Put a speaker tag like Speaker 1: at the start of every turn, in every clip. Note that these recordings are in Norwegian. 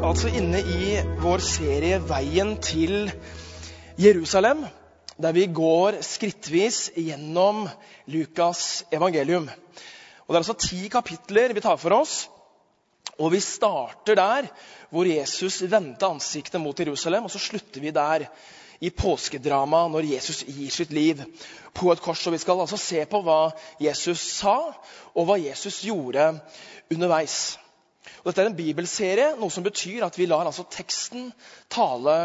Speaker 1: altså inne i vår serie 'Veien til Jerusalem', der vi går skrittvis gjennom Lukas' evangelium. Og Det er altså ti kapitler vi tar for oss. Og Vi starter der hvor Jesus vendte ansiktet mot Jerusalem, og så slutter vi der i påskedrama når Jesus gir sitt liv på et kors. Og Vi skal altså se på hva Jesus sa, og hva Jesus gjorde underveis. Og dette er en bibelserie, noe som betyr at vi lar altså teksten tale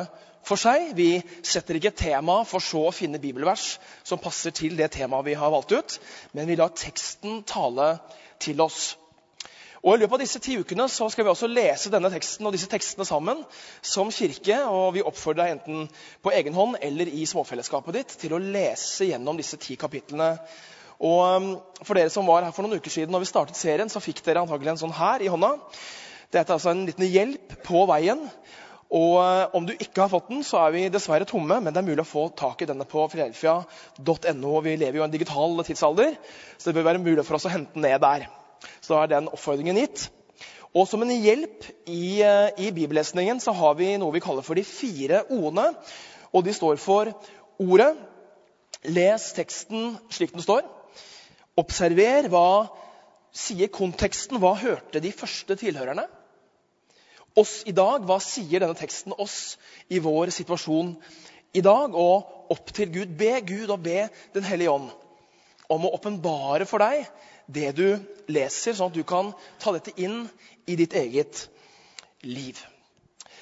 Speaker 1: for seg. Vi setter ikke et tema for så å finne bibelvers som passer til det temaet vi har valgt ut, men vi lar teksten tale til oss. Og I løpet av disse ti ukene så skal vi også lese denne teksten og disse tekstene sammen som kirke. og Vi oppfordrer deg enten på egen hånd eller i småfellesskapet ditt til å lese gjennom disse ti kapitlene og um, For dere som var her for noen uker siden når vi startet serien, så fikk dere antagelig en sånn her i hånda. Dette er altså en liten hjelp på veien. Og uh, Om du ikke har fått den, så er vi dessverre tomme, men det er mulig å få tak i denne på filadelfia.no. Vi lever jo i en digital tidsalder, så det bør være mulig for oss å hente den ned der. Så da er den oppfordringen gitt. Og Som en hjelp i, uh, i bibellesningen så har vi noe vi kaller for de fire o-ene. Og de står for ordet. Les teksten slik den står. Observer hva sier konteksten. Hva hørte de første tilhørerne? Oss i dag, hva sier denne teksten oss i vår situasjon i dag? Og opp til Gud. Be Gud og be Den hellige ånd om å åpenbare for deg det du leser, sånn at du kan ta dette inn i ditt eget liv.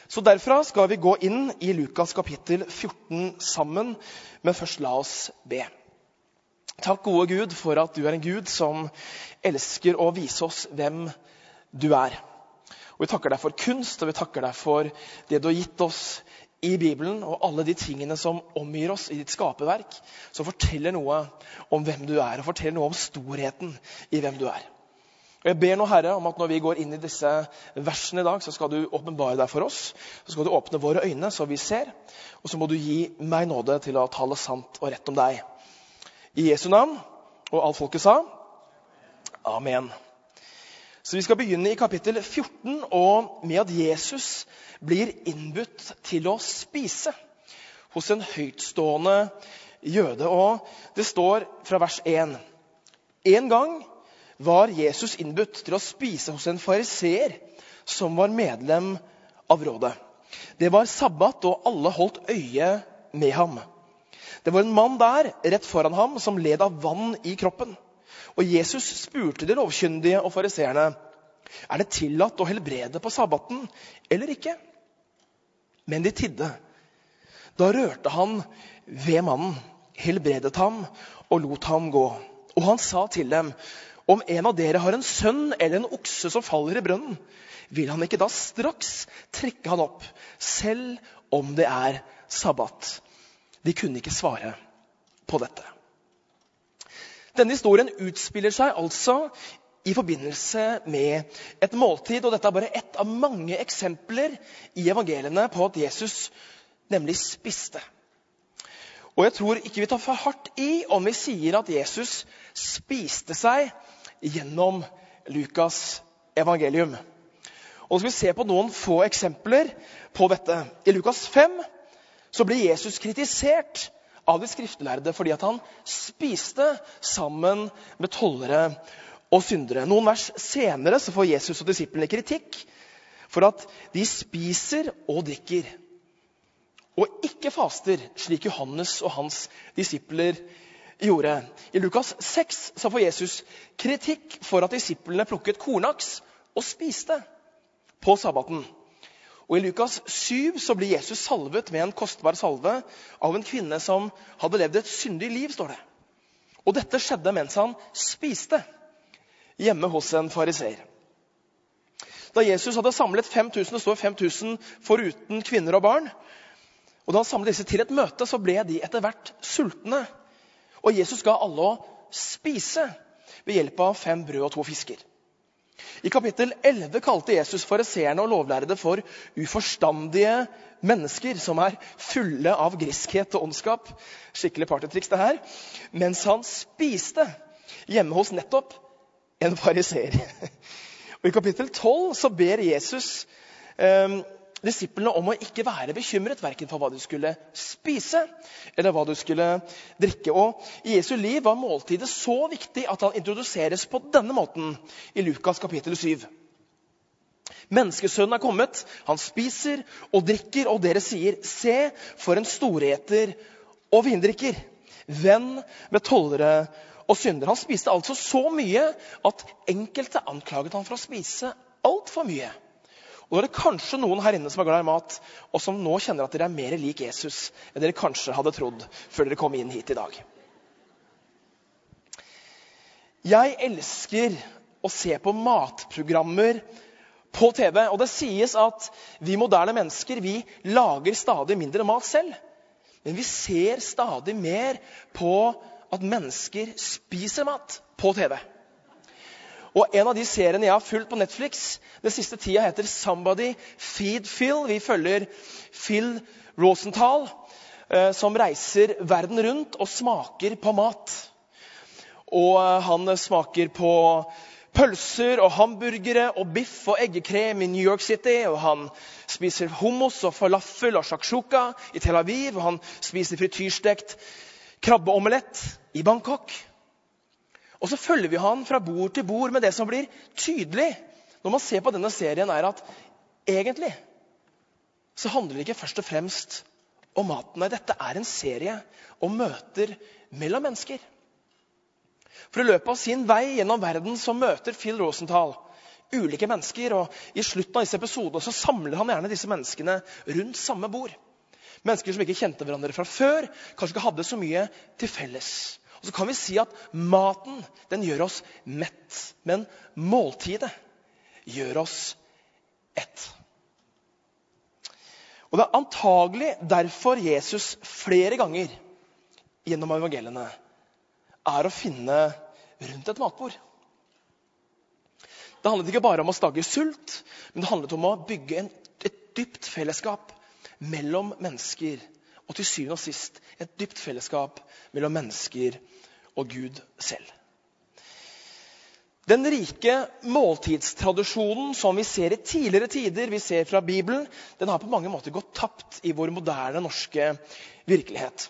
Speaker 1: Så Derfra skal vi gå inn i Lukas kapittel 14 sammen, men først la oss be. Takk, gode Gud, for at du er en Gud som elsker å vise oss hvem du er. Og Vi takker deg for kunst, og vi takker deg for det du har gitt oss i Bibelen, og alle de tingene som omgir oss i ditt skaperverk, som forteller noe om hvem du er, og forteller noe om storheten i hvem du er. Og Jeg ber nå, Herre, om at når vi går inn i disse versene i dag, så skal du åpenbare deg for oss. Så skal du åpne våre øyne, så vi ser. Og så må du gi meg nåde til å tale sant og rett om deg. I Jesu navn. Og alt folket sa amen. Så Vi skal begynne i kapittel 14 og med at Jesus blir innbudt til å spise hos en høytstående jøde. Og Det står fra vers 1. En gang var Jesus innbudt til å spise hos en fariseer som var medlem av rådet. Det var sabbat, og alle holdt øye med ham. Det var en mann der rett foran ham som led av vann i kroppen. Og Jesus spurte de lovkyndige og fariseerne er det tillatt å helbrede på sabbaten eller ikke. Men de tidde. Da rørte han ved mannen, helbredet ham og lot ham gå. Og han sa til dem, om en av dere har en sønn eller en okse som faller i brønnen, vil han ikke da straks trekke han opp, selv om det er sabbat? De kunne ikke svare på dette. Denne historien utspiller seg altså i forbindelse med et måltid. og Dette er bare ett av mange eksempler i evangeliene på at Jesus nemlig spiste. Og Jeg tror ikke vi tar for hardt i om vi sier at Jesus spiste seg gjennom Lukas evangelium. Og så skal vi se på noen få eksempler på dette. I Lukas 5 så ble Jesus kritisert av de skriftlærde fordi han spiste sammen med tollere og syndere. Noen vers senere så får Jesus og disiplene kritikk for at de spiser og drikker og ikke faster, slik Johannes og hans disipler gjorde. I Lukas 6 så får Jesus kritikk for at disiplene plukket kornaks og spiste på sabbaten. Og I Lukas 7 så blir Jesus salvet med en kostbar salve av en kvinne som hadde levd et syndig liv. står det. Og Dette skjedde mens han spiste hjemme hos en fariseer. Da Jesus hadde samlet 5000, det står 5000 foruten kvinner og barn, og da han samlet disse til et møte, så ble de etter hvert sultne. Og Jesus ga alle å spise ved hjelp av fem brød og to fisker. I kapittel 11 kalte Jesus fariseerne og lovlærde for uforstandige mennesker som er fulle av griskhet og ondskap. Skikkelig partytriks, det her. Mens han spiste hjemme hos nettopp en fariseer. Og I kapittel 12 så ber Jesus eh, disiplene om å ikke være bekymret verken for hva du skulle spise eller hva du skulle drikke. Og I Jesu liv var måltidet så viktig at han introduseres på denne måten i Lukas kapittel 7. Menneskesønnen er kommet, han spiser og drikker, og dere sier, se, for en storeter og vindrikker. Venn med tollere og syndere. Han spiste altså så mye at enkelte anklaget han for å spise altfor mye. Og det er kanskje noen her inne som er glad i mat, og som nå kjenner at dere er mer lik Jesus enn dere kanskje hadde trodd før dere kom inn hit i dag. Jeg elsker å se på matprogrammer på TV. Og det sies at vi moderne mennesker vi lager stadig mindre mat selv. Men vi ser stadig mer på at mennesker spiser mat på TV. Og En av de seriene jeg har fulgt på Netflix den siste tida, heter 'Somebody Feed Phil'. Vi følger Phil Rosenthal, eh, som reiser verden rundt og smaker på mat. Og eh, han smaker på pølser og hamburgere og biff og eggekrem i New York City. Og han spiser hummus og falafel og shakshuka i Tel Aviv. Og han spiser frityrstekt krabbeomelett i Bangkok. Og så følger vi han fra bord til bord med det som blir tydelig når man ser på denne serien, er at egentlig så handler det ikke først og fremst om maten. Nei, dette er en serie om møter mellom mennesker. For i løpet av sin vei gjennom verden så møter Phil Rosenthal ulike mennesker. og I slutten av disse episodene så samler han gjerne disse menneskene rundt samme bord. Mennesker som ikke kjente hverandre fra før, kanskje ikke hadde så mye til felles. Og så kan vi si at maten den gjør oss mett, men måltidet gjør oss ett. Og Det er antagelig derfor Jesus flere ganger gjennom evangeliene er å finne rundt et matbord. Det handlet ikke bare om å stagge sult, men det handlet om å bygge en, et dypt fellesskap mellom mennesker. Og til syvende og sist et dypt fellesskap mellom mennesker og Gud selv. Den rike måltidstradisjonen som vi ser i tidligere tider, vi ser fra Bibelen, den har på mange måter gått tapt i vår moderne norske virkelighet.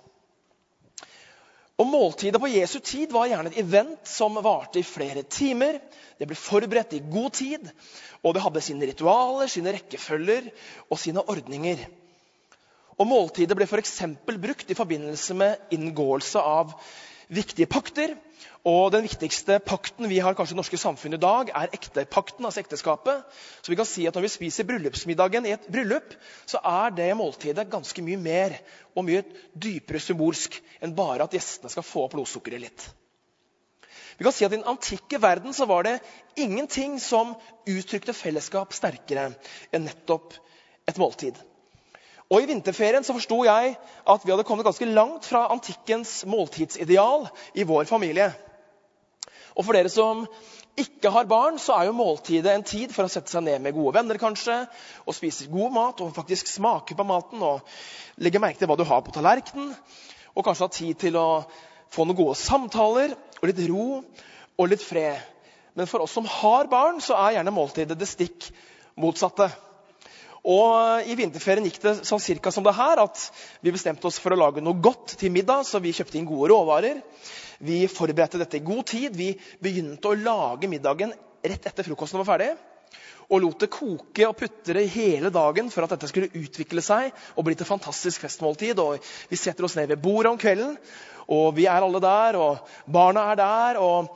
Speaker 1: Og Måltidet på Jesu tid var gjerne et event som varte i flere timer. Det ble forberedt i god tid, og det hadde sine ritualer, sine rekkefølger og sine ordninger. Og Måltidet ble f.eks. brukt i forbindelse med inngåelse av viktige pakter. Og Den viktigste pakten vi har kanskje i norske samfunn i dag, er ektepakten, altså ekteskapet. Så vi kan si at Når vi spiser bryllupsmiddagen i et bryllup, så er det måltidet ganske mye mer og mye dypere symbolsk enn bare at gjestene skal få opp blodsukkeret litt. Vi kan si at I den antikke verden så var det ingenting som uttrykte fellesskap sterkere enn nettopp et måltid. Og I vinterferien så forsto jeg at vi hadde kommet ganske langt fra antikkens måltidsideal i vår familie. Og For dere som ikke har barn, så er jo måltidet en tid for å sette seg ned med gode venner kanskje, og spise god mat og faktisk smake på maten og legge merke til hva du har på tallerkenen. Og kanskje ha tid til å få noen gode samtaler og litt ro og litt fred. Men for oss som har barn, så er gjerne måltidet det stikk motsatte. Og I vinterferien gikk det sånn cirka som det her, at vi bestemte oss for å lage noe godt til middag. Så vi kjøpte inn gode råvarer. Vi forberedte dette i god tid. Vi begynte å lage middagen rett etter frokosten var ferdig. Og lot det koke og putre hele dagen for at dette skulle utvikle seg og bli til fantastisk festmåltid. Og vi setter oss ned ved bordet om kvelden, og vi er alle der, og barna er der. og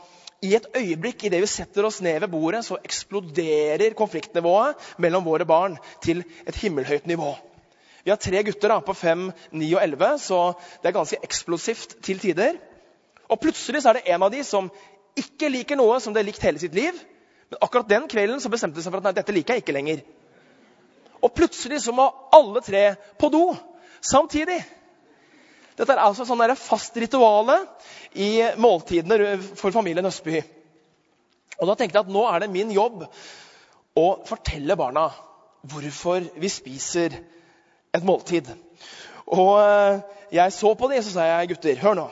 Speaker 1: i et øyeblikk idet vi setter oss ned ved bordet, så eksploderer konfliktnivået mellom våre barn til et himmelhøyt nivå. Vi har tre gutter da, på 5, 9 og 11, så det er ganske eksplosivt til tider. Og plutselig så er det en av de som ikke liker noe som det har likt hele sitt liv. Men akkurat den kvelden så bestemte de seg for at nei, dette liker jeg ikke lenger. Og plutselig så må alle tre på do samtidig. Dette er altså sånn fast rituale i måltidene for familien Østby. Og da tenkte jeg at nå er det min jobb å fortelle barna hvorfor vi spiser et måltid. Og eh, jeg så på dem, så sa jeg gutter, hør nå.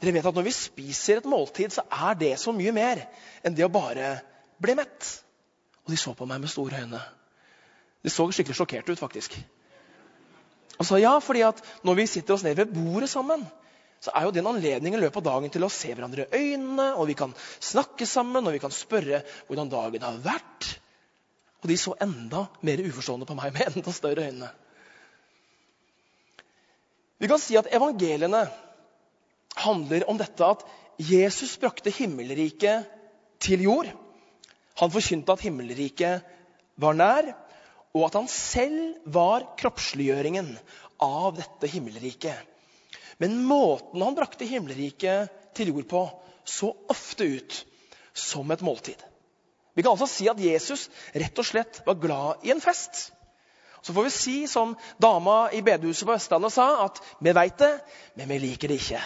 Speaker 1: Dere vet at når vi spiser et måltid, så er det så mye mer enn det å bare bli mett. Og de så på meg med store øyne. De så skikkelig sjokkerte ut, faktisk. Og sa ja, fordi at når vi sitter oss ned ved bordet sammen, så er jo det en anledning i løpet av dagen til å se hverandre i øynene, og vi kan snakke sammen, og vi kan spørre hvordan dagen har vært. Og de så enda mer uforstående på meg med enda større øyne. Vi kan si at evangeliene handler om dette at Jesus brakte himmelriket til jord. Han forkynte at himmelriket var nær, og at han selv var kroppsliggjøringen av dette himmelriket. Men måten han brakte himmelriket til jord på, så ofte ut som et måltid. Vi kan altså si at Jesus rett og slett var glad i en fest. Så får vi si som dama i bedehuset på Østlandet sa, at vi veit det, men vi liker det ikke.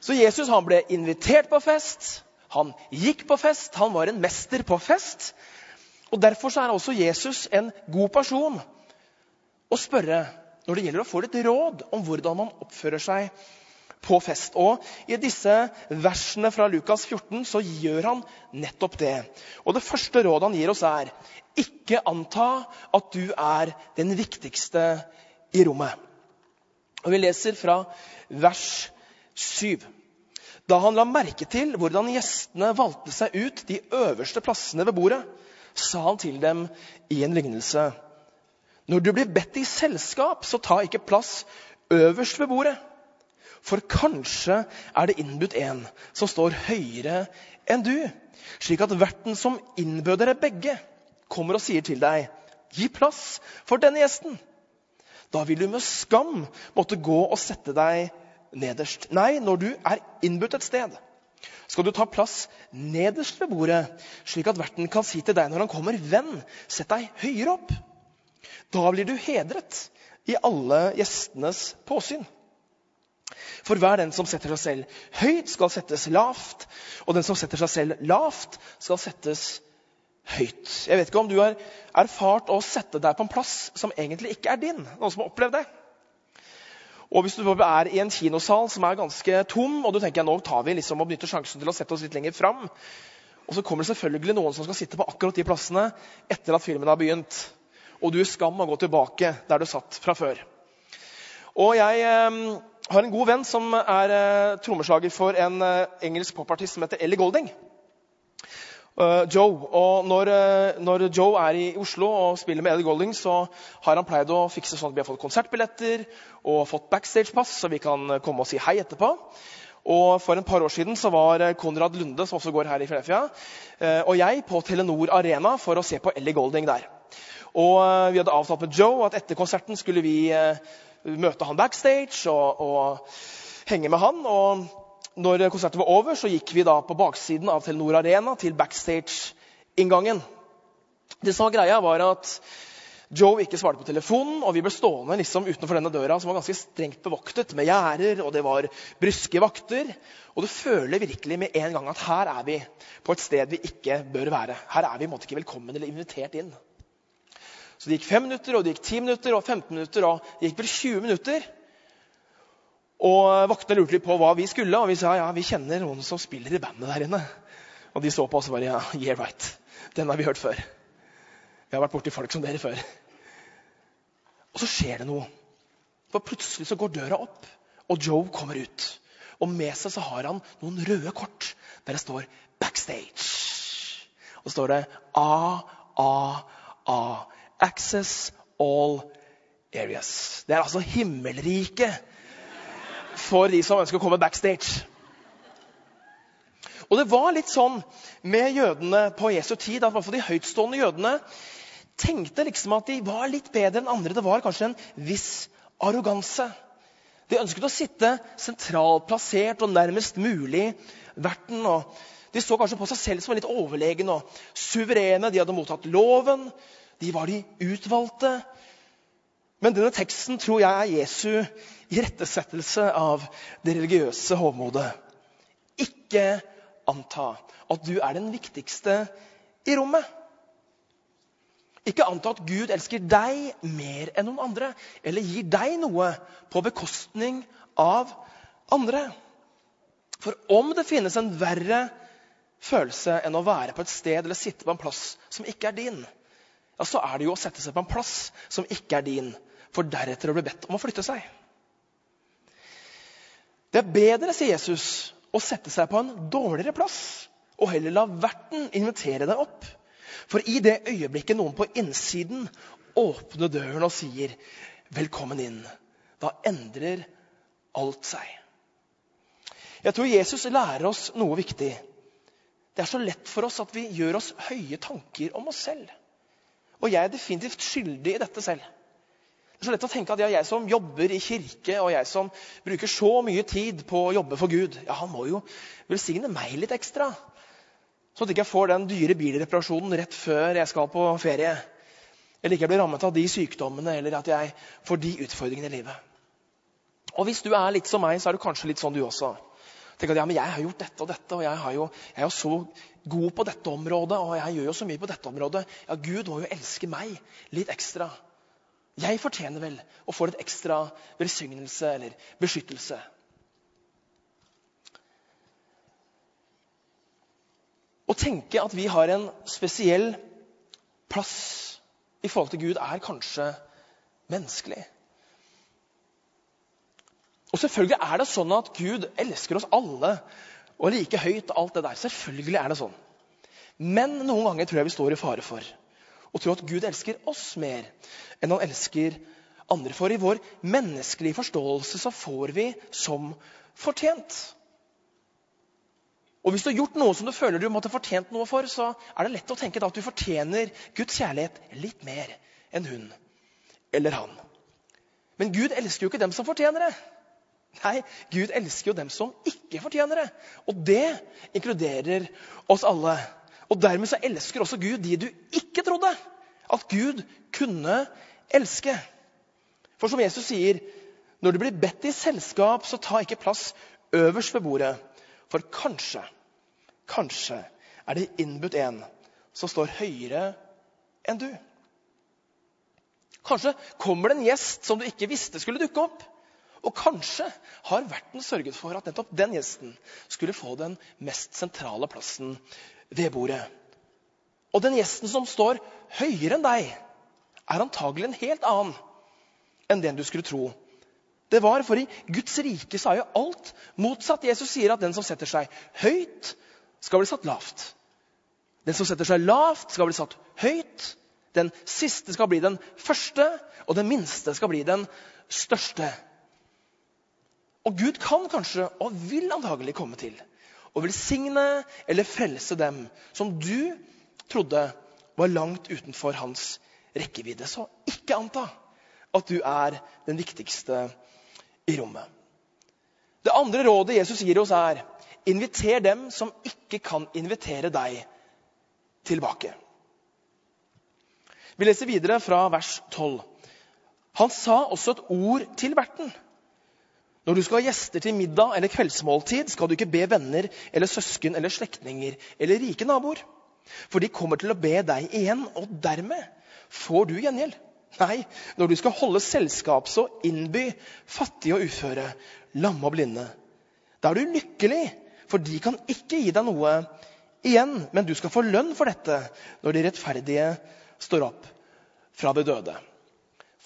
Speaker 1: Så Jesus han ble invitert på fest, han gikk på fest, han var en mester på fest. Og Derfor er også Jesus en god person å spørre når det gjelder å få litt råd om hvordan man oppfører seg på fest. Og I disse versene fra Lukas 14 så gjør han nettopp det. Og Det første rådet han gir oss, er ikke anta at du er den viktigste i rommet. Og Vi leser fra vers 7. Da han la merke til hvordan gjestene valgte seg ut de øverste plassene ved bordet, sa han til dem i en lignelse. Når du blir bedt i selskap, så ta ikke plass øverst ved bordet. For kanskje er det innbudt en som står høyere enn du, slik at verten som innbød dere begge, kommer og sier til deg, gi plass for denne gjesten. Da vil du med skam måtte gå og sette deg nederst. Nei, når du er innbudt et sted, skal du ta plass nederst ved bordet, slik at verten kan si til deg når han kommer, venn, sett deg høyere opp. Da blir du hedret i alle gjestenes påsyn. For hver den som setter seg selv høyt, skal settes lavt. Og den som setter seg selv lavt, skal settes høyt. Jeg vet ikke om du har erfart å sette deg på en plass som egentlig ikke er din. Noen som har opplevd det? Og hvis du er i en kinosal som er ganske tom, og du tenker nå tar vi liksom og benytter sjansen til å sette oss litt lenger fram, og så kommer det selvfølgelig noen som skal sitte på akkurat de plassene etter at filmen har begynt. Og du er skam å gå tilbake der du satt fra før. Og jeg eh, har en god venn som er eh, trommeslager for en eh, engelsk popartist som heter Ellie Golding. Uh, Joe. Og når, uh, når, Joe er i Oslo og spiller med Eddie Golding, så har han pleid å fikse sånn at vi har fått konsertbilletter og fått backstage-pass, så vi kan komme og si hei etterpå. Og For et par år siden så var Konrad Lunde som også går her i Philadelphia, og jeg på Telenor Arena for å se på Ellie Golding der. Og Vi hadde avtalt med Joe at etter konserten skulle vi møte han backstage og, og henge med han. og når konserten var over, så gikk vi da på baksiden av Telenor Arena til backstage-inngangen. Det som var greia, var at Joe ikke svarte på telefonen, og vi ble stående liksom utenfor denne døra, som var ganske strengt bevoktet med gjerder, og det var bryske vakter. Og du føler virkelig med en gang at her er vi på et sted vi ikke bør være. Her er vi måtte ikke velkommen eller invitert inn. Så det gikk fem minutter, og det gikk ti minutter, og 15 minutter, og det gikk vel 20 minutter. Og Vaktene lurte litt på hva vi skulle, og vi sa ja, vi kjenner noen som spiller i bandet der inne. Og de så på oss og bare ja, yeah right. Den har vi hørt før. Vi har vært borti folk som dere før. Og så skjer det noe. For plutselig så går døra opp, og Joe kommer ut. Og med seg så har han noen røde kort der det står 'Backstage'. Og så står det A, A, A. Access all areas. Det er altså himmelriket for de som ønsker å komme backstage. Og det var litt sånn med jødene på Jesu tid at de høytstående jødene tenkte liksom at de var litt bedre enn andre. Det var kanskje en viss arroganse. De ønsket å sitte sentralt plassert og nærmest mulig verten. og De så kanskje på seg selv som litt overlegne og suverene. De hadde mottatt loven. De var de utvalgte. Men denne teksten tror jeg er Jesu irettesettelse av det religiøse hovmodet. Ikke anta at du er den viktigste i rommet. Ikke anta at Gud elsker deg mer enn noen andre, eller gir deg noe på bekostning av andre. For om det finnes en verre følelse enn å være på et sted eller sitte på en plass som ikke er din, ja, så er det jo å sette seg på en plass som ikke er din, for deretter å bli bedt om å flytte seg. Det er bedre, sier Jesus, å sette seg på en dårligere plass og heller la verten invitere deg opp. For i det øyeblikket noen på innsiden åpner døren og sier 'velkommen inn', da endrer alt seg. Jeg tror Jesus lærer oss noe viktig. Det er så lett for oss at vi gjør oss høye tanker om oss selv. Og jeg er definitivt skyldig i dette selv. Det er så lett å tenke at ja, jeg som jobber i kirke, og jeg som bruker så mye tid på å jobbe for Gud, ja, han må jo velsigne meg litt ekstra. Sånn at jeg ikke får den dyre bilreparasjonen rett før jeg skal på ferie. Eller ikke blir rammet av de sykdommene, eller at jeg får de utfordringene i livet. Og hvis du er litt som meg, så er du kanskje litt sånn du også. Tenk at ja, men jeg har gjort dette og dette, og jeg, jo, jeg, er jo så god på dette området, og jeg gjør jo så mye på dette området. Ja, Gud må jo elske meg litt ekstra. Jeg fortjener vel å få litt ekstra velsignelse eller beskyttelse. Å tenke at vi har en spesiell plass i forhold til Gud, er kanskje menneskelig. Og selvfølgelig er det sånn at Gud elsker oss alle og like høyt. alt det der. Selvfølgelig er det sånn. Men noen ganger tror jeg vi står i fare for å tro at Gud elsker oss mer enn han elsker andre. For i vår menneskelige forståelse så får vi som fortjent. Og Hvis du har gjort noe som du føler du måtte fortjent noe for, så er det lett å tenke at du fortjener Guds kjærlighet litt mer enn hun eller han. Men Gud elsker jo ikke dem som fortjener det. Nei, Gud elsker jo dem som ikke fortjener det. Og det inkluderer oss alle. Og dermed så elsker også Gud de du ikke trodde at Gud kunne elske. For som Jesus sier, når du blir bedt i selskap, så ta ikke plass øverst ved bordet. For kanskje, kanskje er det innbudt en som står høyere enn du. Kanskje kommer det en gjest som du ikke visste skulle dukke opp. Og kanskje har verten sørget for at nettopp den gjesten skulle få den mest sentrale plassen ved bordet. Og den gjesten som står høyere enn deg, er antagelig en helt annen enn den du skulle tro. Det var, For i Guds rike er jo alt motsatt. Jesus sier at den som setter seg høyt, skal bli satt lavt. Den som setter seg lavt, skal bli satt høyt. Den siste skal bli den første, og den minste skal bli den største. Og Gud kan kanskje, og vil antagelig komme til, å velsigne eller frelse dem som du trodde var langt utenfor hans rekkevidde. Så ikke anta at du er den viktigste i rommet. Det andre rådet Jesus gir oss, er inviter dem som ikke kan invitere deg tilbake. Vi leser videre fra vers 12. Han sa også et ord til verten. Når du skal ha gjester til middag eller kveldsmåltid, skal du ikke be venner eller søsken eller slektninger eller rike naboer. For de kommer til å be deg igjen, og dermed får du gjengjeld. Nei, når du skal holde selskap, så innby fattige og uføre, lamme og blinde. Da er du lykkelig, for de kan ikke gi deg noe igjen, men du skal få lønn for dette når de rettferdige står opp fra det døde.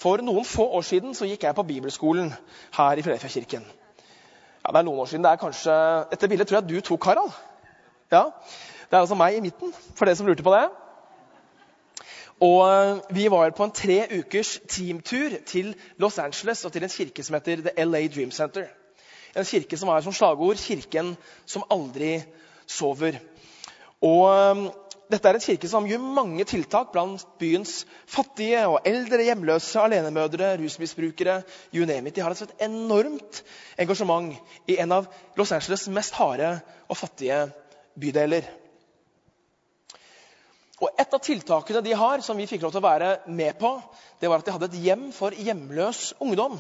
Speaker 1: For noen få år siden så gikk jeg på bibelskolen her i Filadelfia-kirken. Ja, det er noen år siden. Det er kanskje, Dette bildet tror jeg du tok, Harald. Ja, Det er altså meg i midten, for dere som lurte på det. Og eh, Vi var på en tre ukers teamtur til Los Angeles og til en kirke som heter The LA Dream Center. En kirke som har som slagord 'Kirken som aldri sover'. Og eh, dette er en kirke som gjør mange tiltak blant byens fattige og eldre, hjemløse, alenemødre, rusmisbrukere. You name it. De har altså et enormt engasjement i en av Los Angeles' mest harde og fattige bydeler. Og Et av tiltakene de har, som vi fikk lov til å være med på, det var at de hadde et hjem for hjemløs ungdom.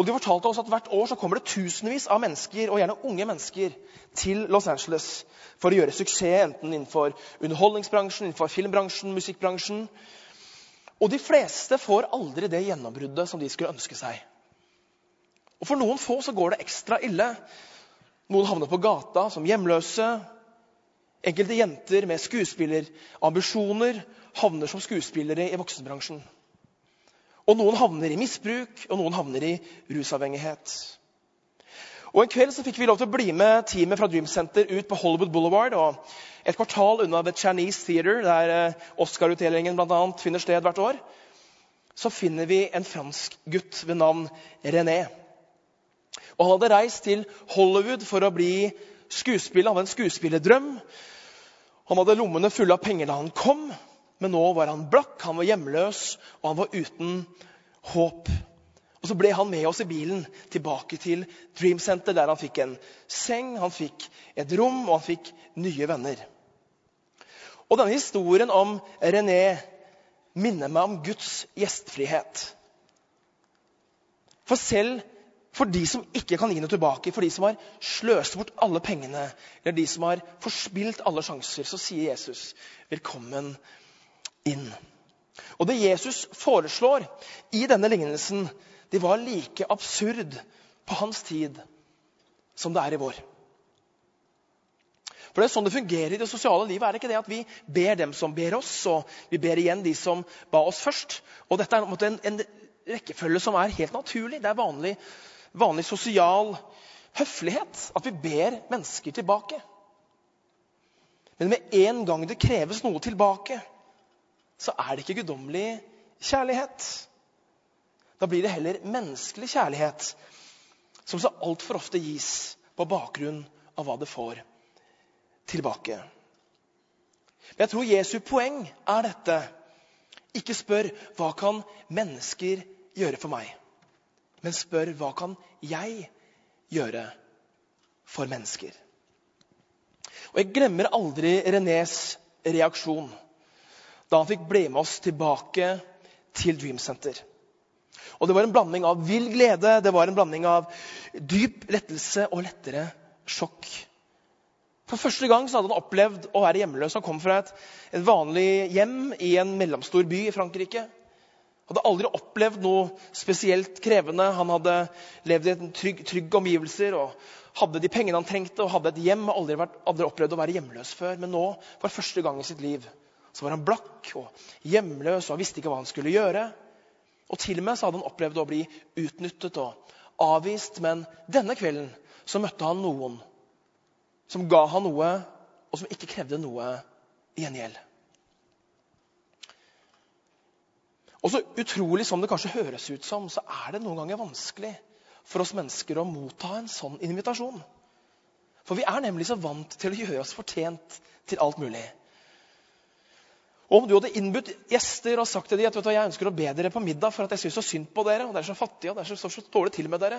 Speaker 1: Og De fortalte oss at hvert år så kommer det tusenvis av mennesker, og gjerne unge mennesker til Los Angeles for å gjøre suksess enten innenfor underholdningsbransjen, innenfor filmbransjen, musikkbransjen. Og de fleste får aldri det gjennombruddet som de skulle ønske seg. Og For noen få så går det ekstra ille. Noen havner på gata som hjemløse. Enkelte jenter med skuespillerambisjoner havner som skuespillere i voksenbransjen. Og noen havner i misbruk, og noen havner i rusavhengighet. Og En kveld så fikk vi lov til å bli med teamet fra Dream Center ut på Hollywood Boulevard. og Et kvartal unna The Chinese Theater, der eh, Oscar-utdelingen bl.a. finner sted hvert år, så finner vi en fransk gutt ved navn René. Og Han hadde reist til Hollywood for å bli skuespiller. Han hadde en skuespillerdrøm. Han hadde lommene fulle av penger da han kom, men nå var han blakk, han var hjemløs, og han var uten håp. Og Så ble han med oss i bilen tilbake til Dream Center, der han fikk en seng, han fikk et rom og han fikk nye venner. Og Denne historien om René minner meg om Guds gjestfrihet. For selv for de som ikke kan gi noe tilbake, for de som har sløst bort alle pengene, eller de som har forspilt alle sjanser, så sier Jesus velkommen inn. Og Det Jesus foreslår i denne lignelsen, de var like absurd på hans tid som det er i vår. For det er sånn det fungerer i det sosiale livet. er det ikke det At vi ber dem som ber oss, og vi ber igjen de som ba oss først. Og Dette er en, en rekkefølge som er helt naturlig. Det er vanlig, vanlig sosial høflighet at vi ber mennesker tilbake. Men med en gang det kreves noe tilbake, så er det ikke guddommelig kjærlighet. Da blir det heller menneskelig kjærlighet, som så altfor ofte gis på bakgrunn av hva det får tilbake. Men jeg tror Jesu poeng er dette. Ikke spør hva kan mennesker gjøre for meg, men spør hva kan jeg gjøre for mennesker. Og Jeg glemmer aldri Renés reaksjon da han fikk bli med oss tilbake til Dream Center. Og Det var en blanding av vill glede, det var en blanding av dyp lettelse og lettere sjokk. For første gang så hadde han opplevd å være hjemløs. Han kom fra et, et vanlig hjem i en mellomstor by i Frankrike. Han hadde aldri opplevd noe spesielt krevende. Han hadde levd i trygge trygg omgivelser og hadde de pengene han trengte, og hadde et hjem. aldri, vært, aldri opplevd å være hjemløs før. Men nå, for første gang i sitt liv, så var han blakk og hjemløs og han visste ikke hva han skulle gjøre. Og til og med så hadde han opplevd å bli utnyttet og avvist. Men denne kvelden så møtte han noen som ga han noe, og som ikke krevde noe i gjengjeld. Og så utrolig som det kanskje høres ut som, så er det noen ganger vanskelig for oss mennesker å motta en sånn invitasjon. For vi er nemlig så vant til å gjøre oss fortjent til alt mulig. Og om du hadde innbudt gjester og sagt til dem at du, jeg ønsker å be dere på middag for at jeg syns så synd på dere, og dere er så fattige og dere står så, dårlig til med dere,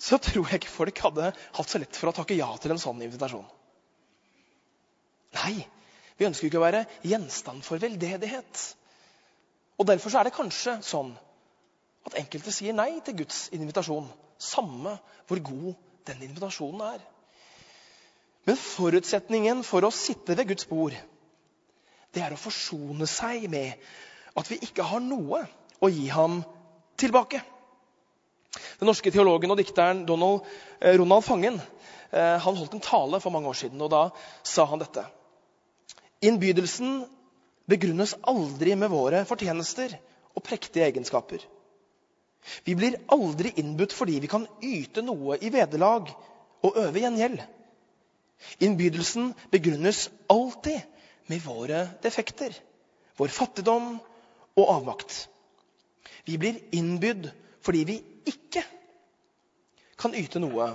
Speaker 1: så tror jeg ikke folk hadde hatt så lett for å takke ja til en sånn invitasjon. Nei, vi ønsker ikke å være gjenstand for veldedighet. Og Derfor er det kanskje sånn at enkelte sier nei til Guds invitasjon, samme hvor god den invitasjonen er. Men forutsetningen for å sitte ved Guds bord det er å forsone seg med at vi ikke har noe å gi ham tilbake. Den norske teologen og dikteren Donald, eh, Ronald Fangen eh, han holdt en tale for mange år siden. og Da sa han dette. Innbydelsen begrunnes aldri med våre fortjenester og prektige egenskaper. Vi blir aldri innbudt fordi vi kan yte noe i vederlag og øve gjengjeld. Innbydelsen begrunnes alltid med våre defekter, vår fattigdom og avmakt. Vi blir innbydd fordi vi ikke kan yte noe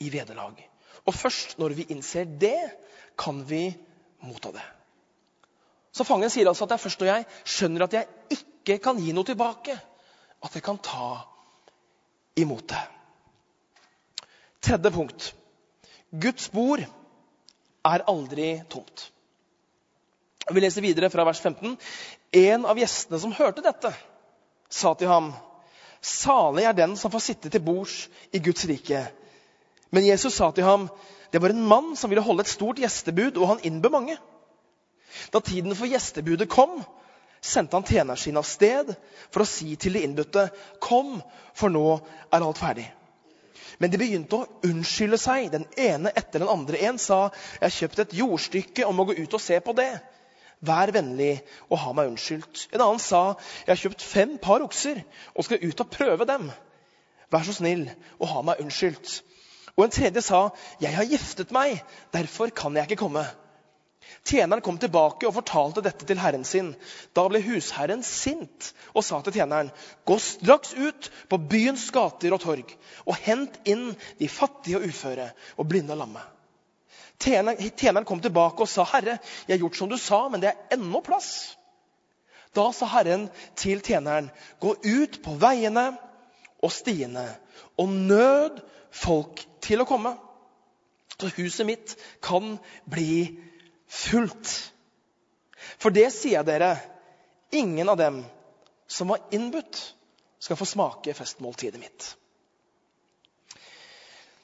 Speaker 1: i vederlag. Og først når vi innser det, kan vi motta det. Så fangen sier altså at det er først når jeg skjønner at jeg ikke kan gi noe tilbake, at jeg kan ta imot det. Tredje punkt. Guds bord er aldri tomt. Vi leser videre fra vers 15. En av gjestene som hørte dette, sa til ham, Salig er den som får sitte til bords i Guds rike. Men Jesus sa til ham, det var en mann som ville holde et stort gjestebud, og han innbød mange. Da tiden for gjestebudet kom, sendte han tjeneren sin av sted for å si til de innbudte, Kom, for nå er alt ferdig. Men de begynte å unnskylde seg, den ene etter den andre. En sa, 'Jeg har kjøpt et jordstykke og må gå ut og se på det.' Vær vennlig og ha meg unnskyldt. En annen sa, 'Jeg har kjøpt fem par okser og skal ut og prøve dem.' Vær så snill og ha meg unnskyldt. Og en tredje sa, 'Jeg har giftet meg, derfor kan jeg ikke komme.' Tjeneren kom tilbake og fortalte dette til herren sin. Da ble husherren sint og sa til tjeneren.: Gå straks ut på byens gater og torg og hent inn de fattige og uføre og blinde og lamme. Tjeneren kom tilbake og sa, 'Herre, jeg har gjort som du sa, men det er ennå plass.' Da sa Herren til tjeneren, 'Gå ut på veiene og stiene og nød folk til å komme.' Så huset mitt kan bli fullt. For det sier jeg dere, ingen av dem som var innbudt, skal få smake festmåltidet mitt.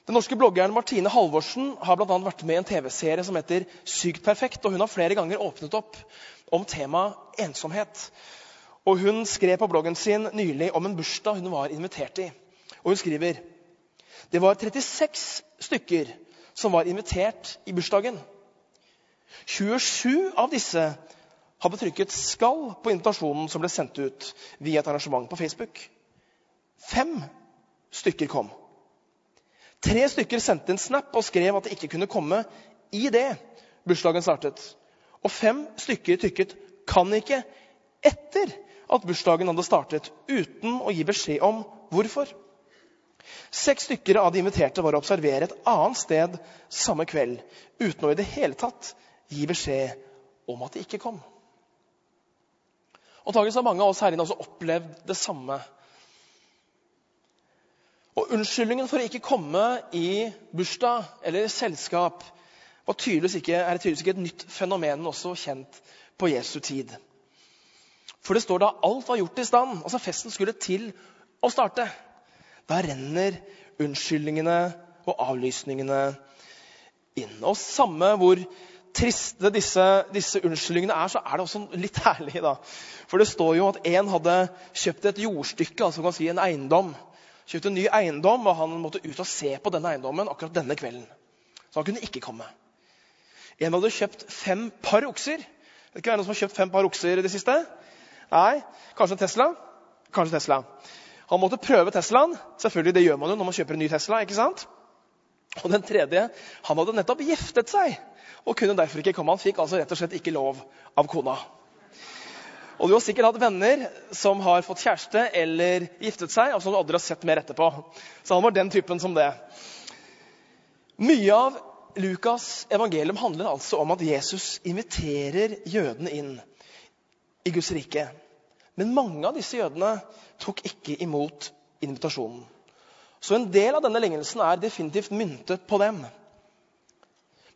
Speaker 1: Den norske bloggeren Martine Halvorsen har blant annet vært med i en TV-serie som heter Sykt perfekt. og Hun har flere ganger åpnet opp om temaet ensomhet. Og Hun skrev på bloggen sin nylig om en bursdag hun var invitert i. Og Hun skriver det var 36 stykker som var invitert i bursdagen. 27 av disse hadde trykket 'skal' på invitasjonen som ble sendt ut via et arrangement på Facebook. Fem stykker kom. Tre stykker sendte en snap og skrev at de ikke kunne komme i det bursdagen startet. Og fem stykker trykket 'kan ikke' etter at bursdagen hadde startet, uten å gi beskjed om hvorfor. Seks stykker av de inviterte var å observere et annet sted samme kveld, uten å i det hele tatt gi beskjed om at de ikke kom. Antakelig har mange av oss her inne også opplevd det samme. Og Unnskyldningen for å ikke komme i bursdag eller selskap var tydeligvis ikke, er tydeligvis ikke et nytt fenomen, også kjent på Jesu tid. For det står da alt var gjort i stand, altså festen skulle til å starte. Da renner unnskyldningene og avlysningene inn. Og samme hvor triste disse, disse, unnskyldningene er, så er det også litt herlig. da. For det står jo at en hadde kjøpt et jordstykke, altså kan si en eiendom. Kjøpt en ny eiendom, og han måtte ut og se på denne eiendommen akkurat denne kvelden. Så han kunne ikke komme. En hadde kjøpt fem par okser. Det ikke være noen som har kjøpt fem par okser i det siste? Nei, Kanskje Tesla? Kanskje Tesla. Han måtte prøve Teslaen. Selvfølgelig, Det gjør man jo når man kjøper en ny Tesla. ikke sant? Og den tredje han hadde nettopp giftet seg og kunne derfor ikke komme. Han fikk altså rett og slett ikke lov av kona. Og du har sikkert hatt venner som har fått kjæreste eller giftet seg, og som du aldri har sett mer etterpå. Så han var den typen som det. Mye av Lukas' evangelium handler altså om at Jesus inviterer jødene inn i Guds rike. Men mange av disse jødene tok ikke imot invitasjonen. Så en del av denne lignelsen er definitivt myntet på dem. Men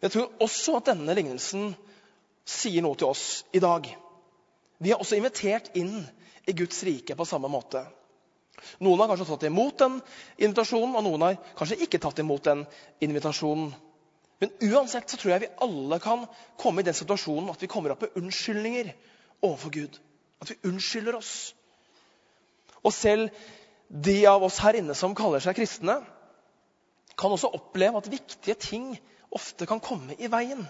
Speaker 1: Jeg tror også at denne lignelsen sier noe til oss i dag. Vi er også invitert inn i Guds rike på samme måte. Noen har kanskje tatt imot den invitasjonen, og noen har kanskje ikke tatt imot den invitasjonen. Men uansett så tror jeg vi alle kan komme i den situasjonen at vi kommer opp med unnskyldninger overfor Gud. At vi unnskylder oss. Og selv de av oss her inne som kaller seg kristne, kan også oppleve at viktige ting ofte kan komme i veien.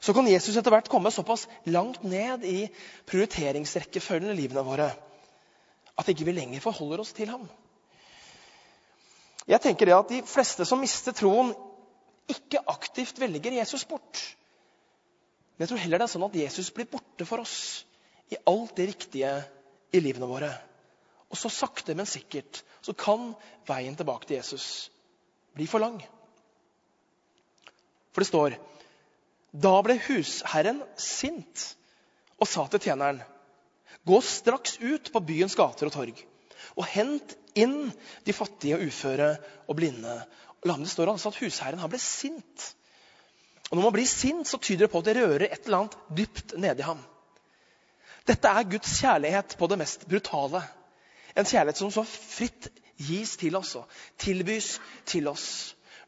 Speaker 1: Så kan Jesus etter hvert komme såpass langt ned i prioriteringsrekkefølgen i livene våre at ikke vi lenger forholder oss til ham. Jeg tenker det at De fleste som mister troen, ikke aktivt velger Jesus bort. Men jeg tror heller det er sånn at Jesus blir borte for oss i alt det riktige i livene våre. Og så sakte, men sikkert så kan veien tilbake til Jesus bli for lang. For det står Da ble husherren sint og sa til tjeneren Gå straks ut på byens gater og torg og hent inn de fattige og uføre og blinde. Det står altså at husherren han ble sint. Og Når man blir sint, så tyder det på at det rører et eller annet dypt nedi ham. Dette er Guds kjærlighet på det mest brutale. En kjærlighet som så fritt gis til oss og tilbys til oss.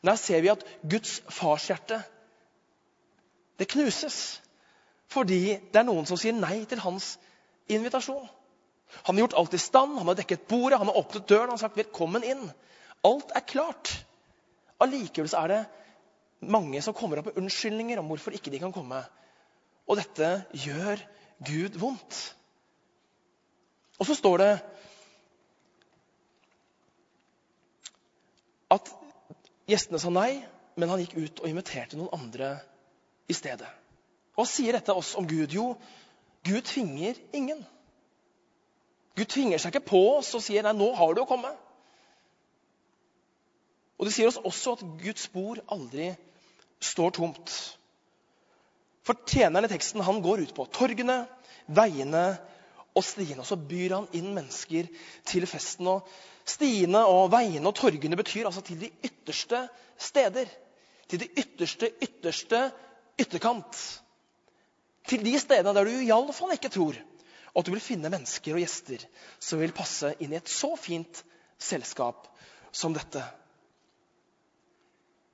Speaker 1: Men her ser vi at Guds farshjerte det knuses fordi det er noen som sier nei til hans invitasjon. Han har gjort alt i stand, han har dekket bordet, han har åpnet døren han har sagt 'velkommen inn'. Alt er klart. Allikevel er det mange som kommer opp med unnskyldninger om hvorfor ikke de kan komme. Og dette gjør Gud vondt. Og så står det at gjestene sa nei, men han gikk ut og inviterte noen andre i stedet. Hva sier dette oss om Gud? Jo, Gud tvinger ingen. Gud tvinger seg ikke på oss og sier nei, nå har du å komme. Og Det sier oss også at Guds spor aldri står tomt. For tjeneren i teksten han går ut på torgene, veiene og stiene. Og så byr han inn mennesker til festen. Og stiene og veiene og torgene betyr altså til de ytterste steder. Til de ytterste, ytterste ytterkant. Til de stedene der du iallfall ikke tror at du vil finne mennesker og gjester som vil passe inn i et så fint selskap som dette.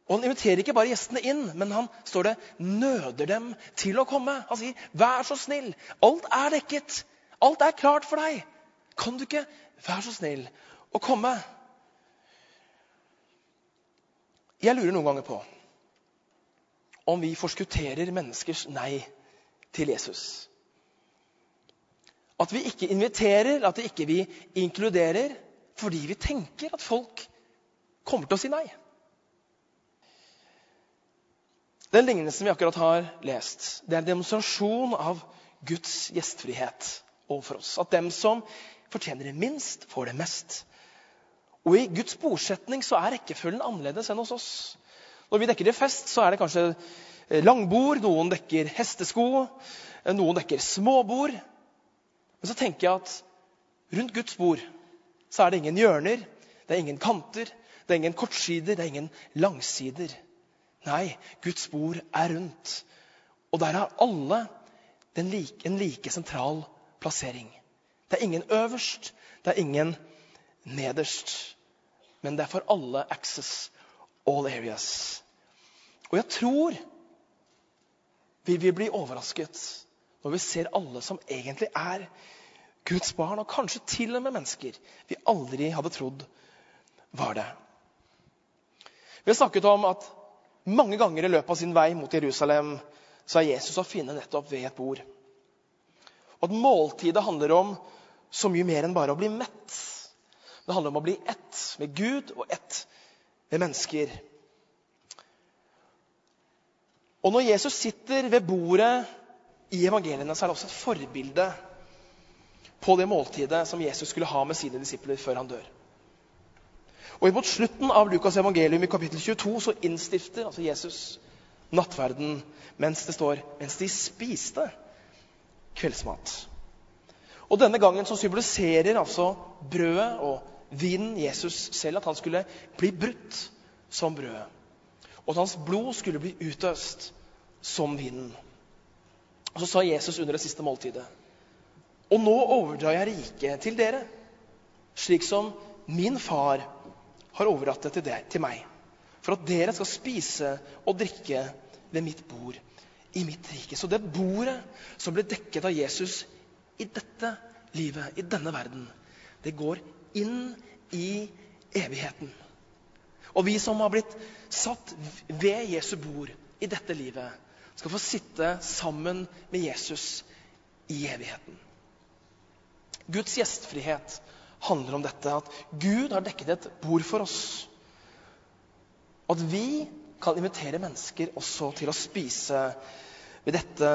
Speaker 1: Og Han inviterer ikke bare gjestene inn, men han står det, nøder dem til å komme. Han sier, 'Vær så snill, alt er dekket. Alt er klart for deg. Kan du ikke være så snill å komme?' Jeg lurer noen ganger på om vi forskutterer menneskers nei til Jesus. At vi ikke inviterer, at vi ikke inkluderer fordi vi tenker at folk kommer til å si nei. Den lignelsen vi akkurat har lest, det er en demonstrasjon av Guds gjestfrihet overfor oss. At dem som fortjener det minst, får det mest. Og I Guds bordsetning så er rekkefølgen annerledes enn hos oss. Når vi dekker i fest, så er det kanskje langbord, noen dekker hestesko, noen dekker småbord. Men så tenker jeg at rundt Guds bord så er det ingen hjørner, det er ingen kanter, det er ingen kortsider, det er ingen langsider. Nei, Guds bord er rundt. Og der har alle like, en like sentral plassering. Det er ingen øverst, det er ingen nederst. Men det er for alle access, all areas. Og jeg tror vi vil bli overrasket når vi ser alle som egentlig er Guds barn, og kanskje til og med mennesker vi aldri hadde trodd var det. Vi har snakket om at mange ganger i løpet av sin vei mot Jerusalem så er Jesus å finne nettopp ved et bord. Og at måltidet handler om så mye mer enn bare å bli mett. Det handler om å bli ett med Gud og ett med mennesker. Og når Jesus sitter ved bordet i evangeliene, så er det også et forbilde på det måltidet som Jesus skulle ha med sine disipler før han dør. Og Mot slutten av Lukas' evangelium i kapittel 22 så innstifter altså Jesus nattverden mens det står mens de spiste kveldsmat. Og Denne gangen så symboliserer altså brødet og vinen Jesus selv at han skulle bli brutt som brødet og at hans blod skulle bli utøst som vinden. Og Så sa Jesus under det siste måltidet.: Og nå overdrar jeg riket til dere, slik som min far har overdratt det til, til meg, for at dere skal spise og drikke ved mitt bord i mitt rike. Så det bordet som ble dekket av Jesus i dette livet, i denne verden, det går inn i evigheten. Og vi som har blitt satt ved Jesu bord i dette livet, skal få sitte sammen med Jesus i evigheten. Guds gjestfrihet handler om dette, at Gud har dekket et bord for oss. At vi kan invitere mennesker også til å spise ved dette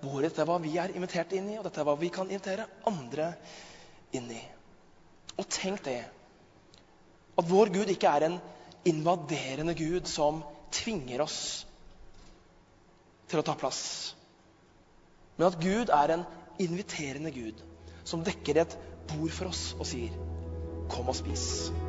Speaker 1: bordet. Dette er hva vi er invitert inn i, og dette er hva vi kan invitere andre inn i. Og tenk det, at vår Gud ikke er en invaderende Gud som tvinger oss til å ta plass. Men at Gud er en inviterende Gud som dekker et bord for oss og sier 'Kom og spis'.